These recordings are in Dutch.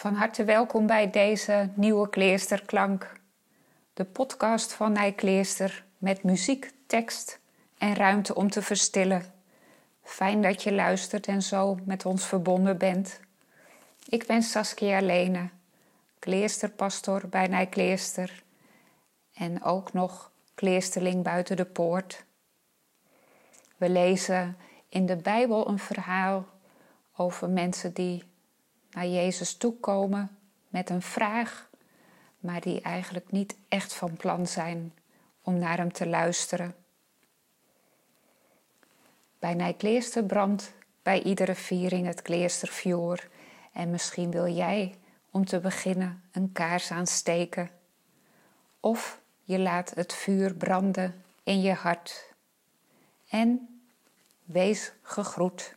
Van harte welkom bij deze nieuwe Kleesterklank. De podcast van Nijkleester met muziek, tekst en ruimte om te verstillen. Fijn dat je luistert en zo met ons verbonden bent. Ik ben Saskia Lene, kleesterpastor bij Nijkleester en ook nog kleesterling buiten de poort. We lezen in de Bijbel een verhaal over mensen die naar Jezus toekomen met een vraag, maar die eigenlijk niet echt van plan zijn om naar Hem te luisteren. Bij Nijkleester brandt bij iedere viering het kleestervuur en misschien wil jij om te beginnen een kaars aansteken. Of je laat het vuur branden in je hart. En wees gegroet.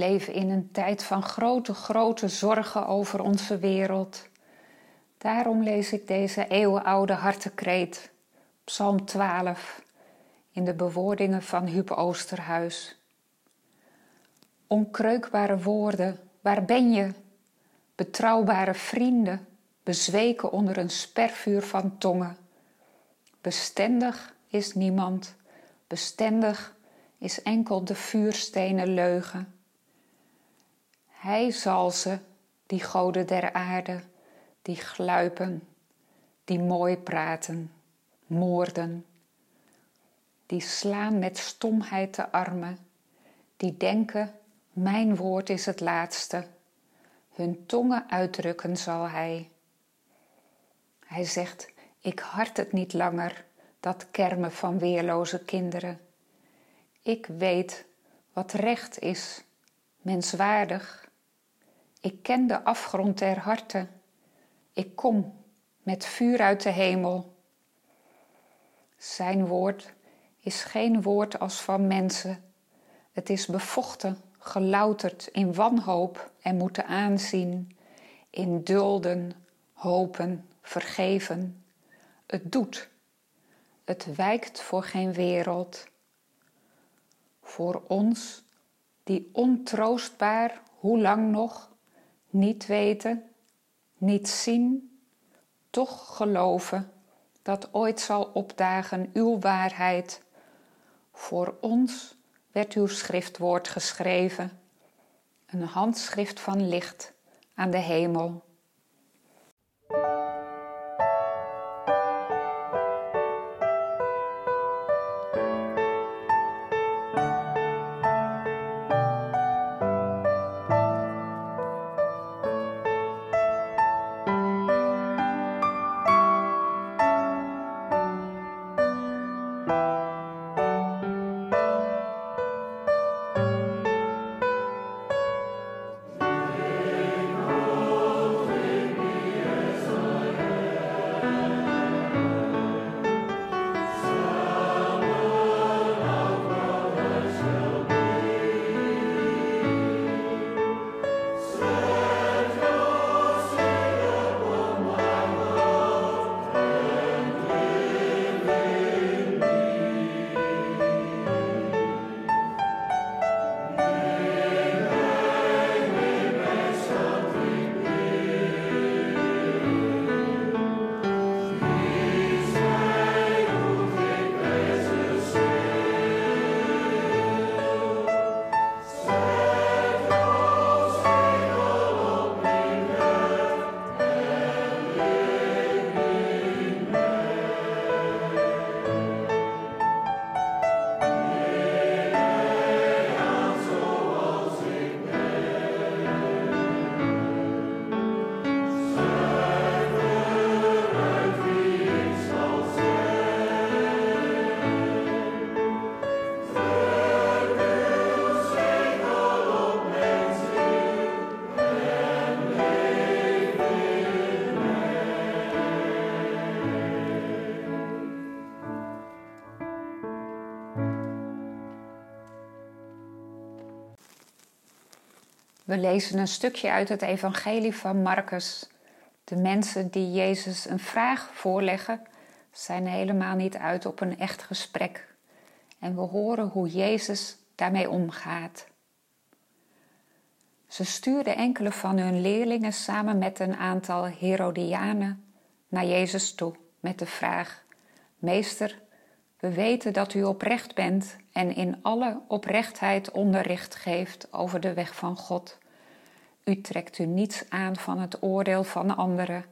Leven in een tijd van grote, grote zorgen over onze wereld. Daarom lees ik deze eeuwenoude hartekreet, Psalm 12, in de bewoordingen van Huub Oosterhuis. Onkreukbare woorden, waar ben je? Betrouwbare vrienden, bezweken onder een spervuur van tongen. Bestendig is niemand, bestendig is enkel de vuurstenen leugen. Hij zal ze, die goden der aarde, die gluipen, die mooi praten, moorden, die slaan met stomheid de armen, die denken, mijn woord is het laatste, hun tongen uitdrukken zal hij. Hij zegt, ik hart het niet langer, dat kermen van weerloze kinderen. Ik weet wat recht is, menswaardig, ik ken de afgrond der harten. Ik kom met vuur uit de hemel. Zijn woord is geen woord als van mensen. Het is bevochten, gelouterd in wanhoop en moeten aanzien, in dulden, hopen, vergeven. Het doet. Het wijkt voor geen wereld. Voor ons, die ontroostbaar, hoe lang nog, niet weten, niet zien, toch geloven dat ooit zal opdagen uw waarheid. Voor ons werd uw schriftwoord geschreven, een handschrift van licht aan de hemel. We lezen een stukje uit het Evangelie van Marcus. De mensen die Jezus een vraag voorleggen, zijn helemaal niet uit op een echt gesprek. En we horen hoe Jezus daarmee omgaat. Ze stuurden enkele van hun leerlingen samen met een aantal Herodianen naar Jezus toe met de vraag: Meester, we weten dat u oprecht bent en in alle oprechtheid onderricht geeft over de weg van God. U trekt u niets aan van het oordeel van anderen,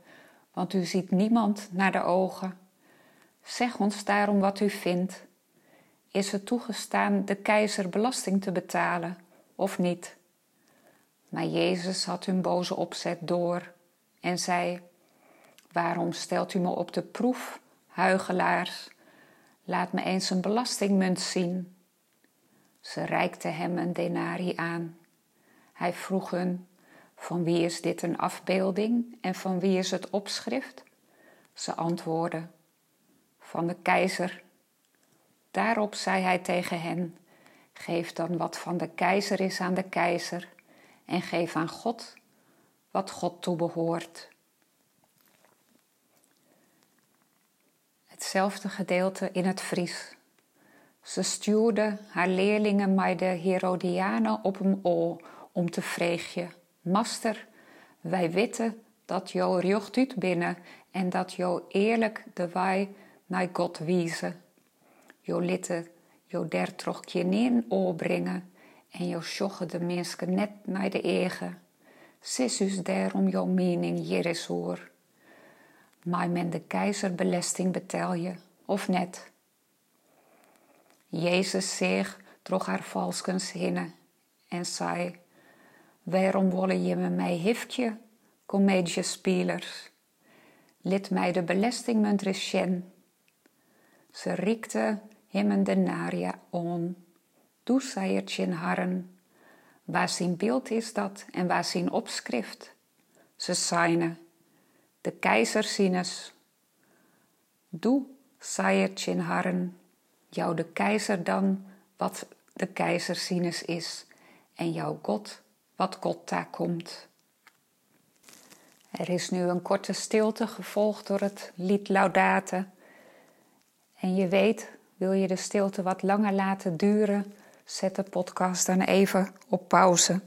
want u ziet niemand naar de ogen. Zeg ons daarom wat u vindt. Is het toegestaan de keizer belasting te betalen of niet? Maar Jezus had hun boze opzet door en zei: Waarom stelt u me op de proef, huigelaars? Laat me eens een belastingmunt zien. Ze reikte hem een denari aan. Hij vroeg hun: Van wie is dit een afbeelding en van wie is het opschrift? Ze antwoordden: Van de keizer. Daarop zei hij tegen hen: Geef dan wat van de keizer is aan de keizer, en geef aan God wat God toebehoort. hetzelfde gedeelte in het Fries. Ze stuurde haar leerlingen bij de Herodianen op oor om te vreegje. Master, wij weten dat jou rjocht uit binnen en dat jou eerlijk de wij naar God wiezen. Jo litte jou der toch geen oor brengen en jou sjogge de mensen net naar de ege. Sis us daarom jouw mening hier is hoor men de keizer belasting betel je, of net. Jezus zich droeg haar valskens hinnen en zei, waarom willen je me mij hiftje, comediespelers? Lid mij de belastingmunt resjen. Ze riekte hem een denaria on. Doe zei het harren. Waar zijn beeld is dat en waar zijn opschrift? Ze zeiden, de keizer Sinus. Doe, saiertje in harren, jou de keizer dan wat de keizer Sinus is, en jouw God wat God daar komt. Er is nu een korte stilte gevolgd door het lied Laudate. En je weet, wil je de stilte wat langer laten duren, zet de podcast dan even op pauze.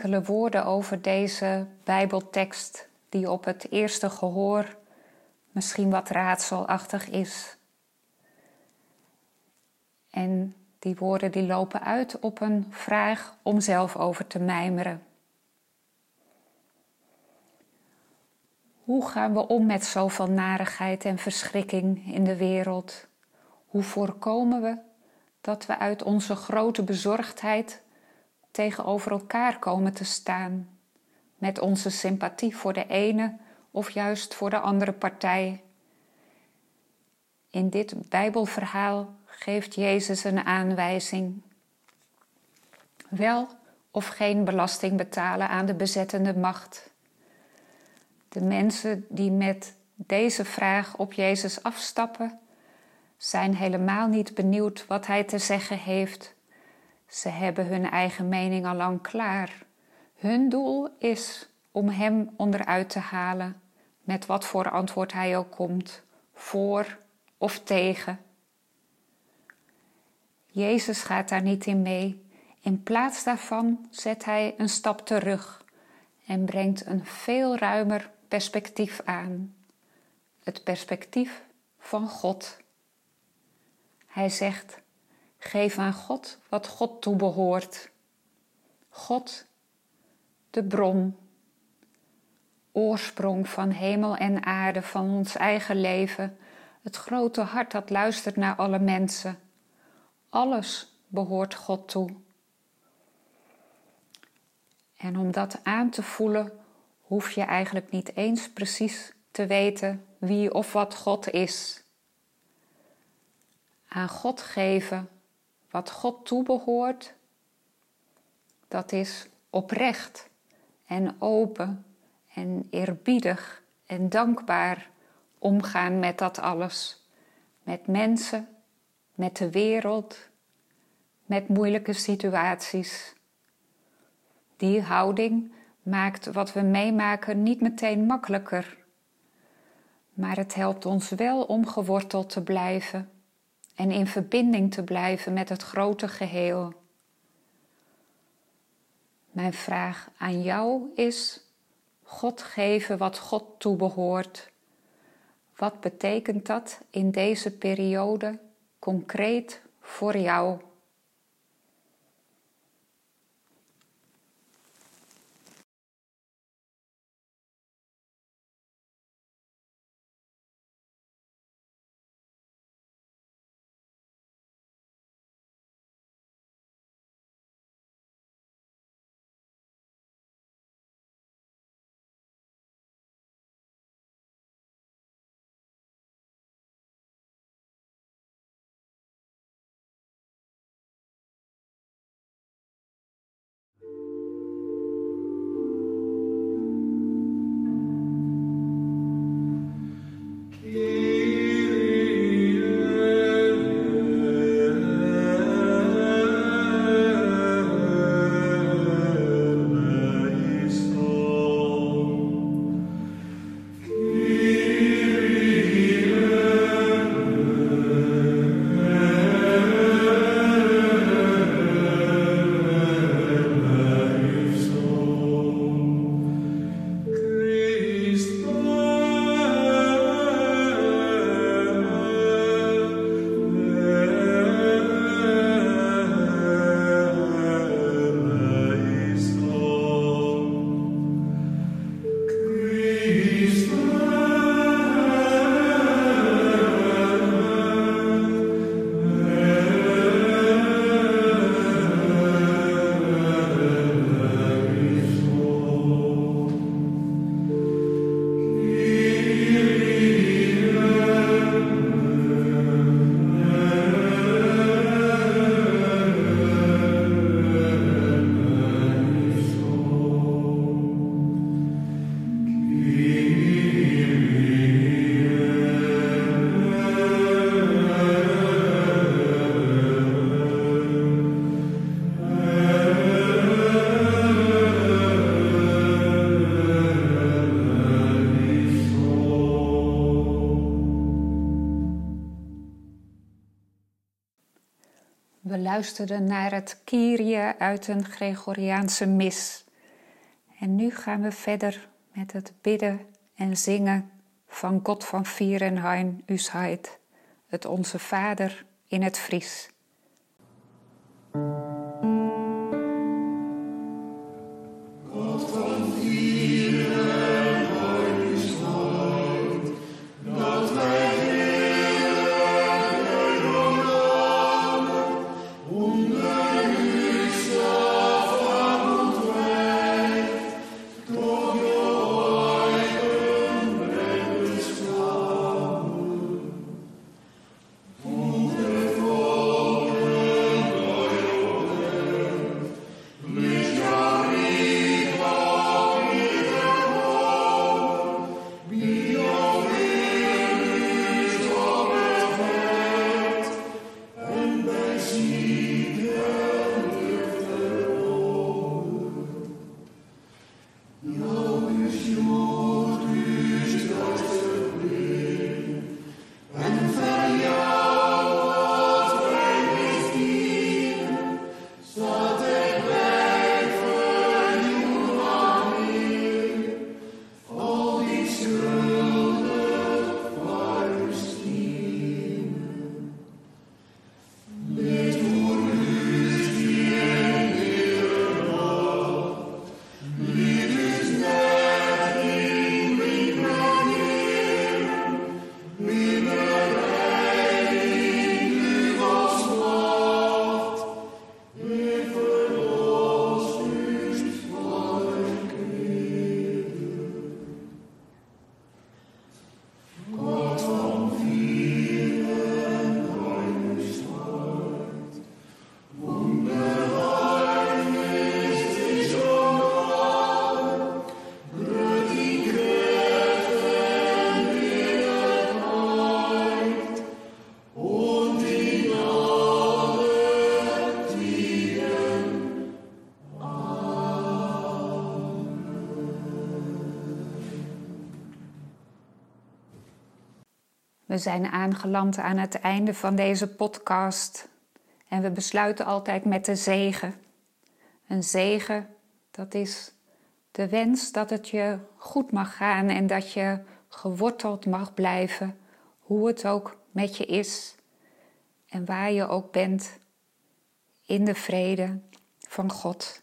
Enkele woorden over deze Bijbeltekst, die op het eerste gehoor misschien wat raadselachtig is. En die woorden die lopen uit op een vraag om zelf over te mijmeren. Hoe gaan we om met zoveel narigheid en verschrikking in de wereld? Hoe voorkomen we dat we uit onze grote bezorgdheid tegenover elkaar komen te staan, met onze sympathie voor de ene of juist voor de andere partij? In dit Bijbelverhaal geeft Jezus een aanwijzing. Wel of geen belasting betalen aan de bezettende macht. De mensen die met deze vraag op Jezus afstappen, zijn helemaal niet benieuwd wat hij te zeggen heeft. Ze hebben hun eigen mening al lang klaar. Hun doel is om hem onderuit te halen, met wat voor antwoord hij ook komt, voor of tegen. Jezus gaat daar niet in mee. In plaats daarvan zet hij een stap terug en brengt een veel ruimer perspectief aan. Het perspectief van God. Hij zegt: Geef aan God wat God toebehoort. God, de bron, oorsprong van hemel en aarde, van ons eigen leven, het grote hart dat luistert naar alle mensen. Alles behoort God toe. En om dat aan te voelen, hoef je eigenlijk niet eens precies te weten wie of wat God is. Aan God geven wat God toebehoort, dat is oprecht en open en eerbiedig en dankbaar omgaan met dat alles. Met mensen, met de wereld, met moeilijke situaties. Die houding maakt wat we meemaken niet meteen makkelijker. Maar het helpt ons wel om geworteld te blijven en in verbinding te blijven met het grote geheel. Mijn vraag aan jou is: God geven wat God toebehoort. Wat betekent dat in deze periode concreet voor jou? We luisterden naar het Kyrie uit een Gregoriaanse mis. En nu gaan we verder met het bidden en zingen van God van Vierenhain Usheid, het Onze Vader in het Fries. We zijn aangeland aan het einde van deze podcast en we besluiten altijd met de zegen. Een zegen, dat is de wens dat het je goed mag gaan en dat je geworteld mag blijven, hoe het ook met je is en waar je ook bent, in de vrede van God.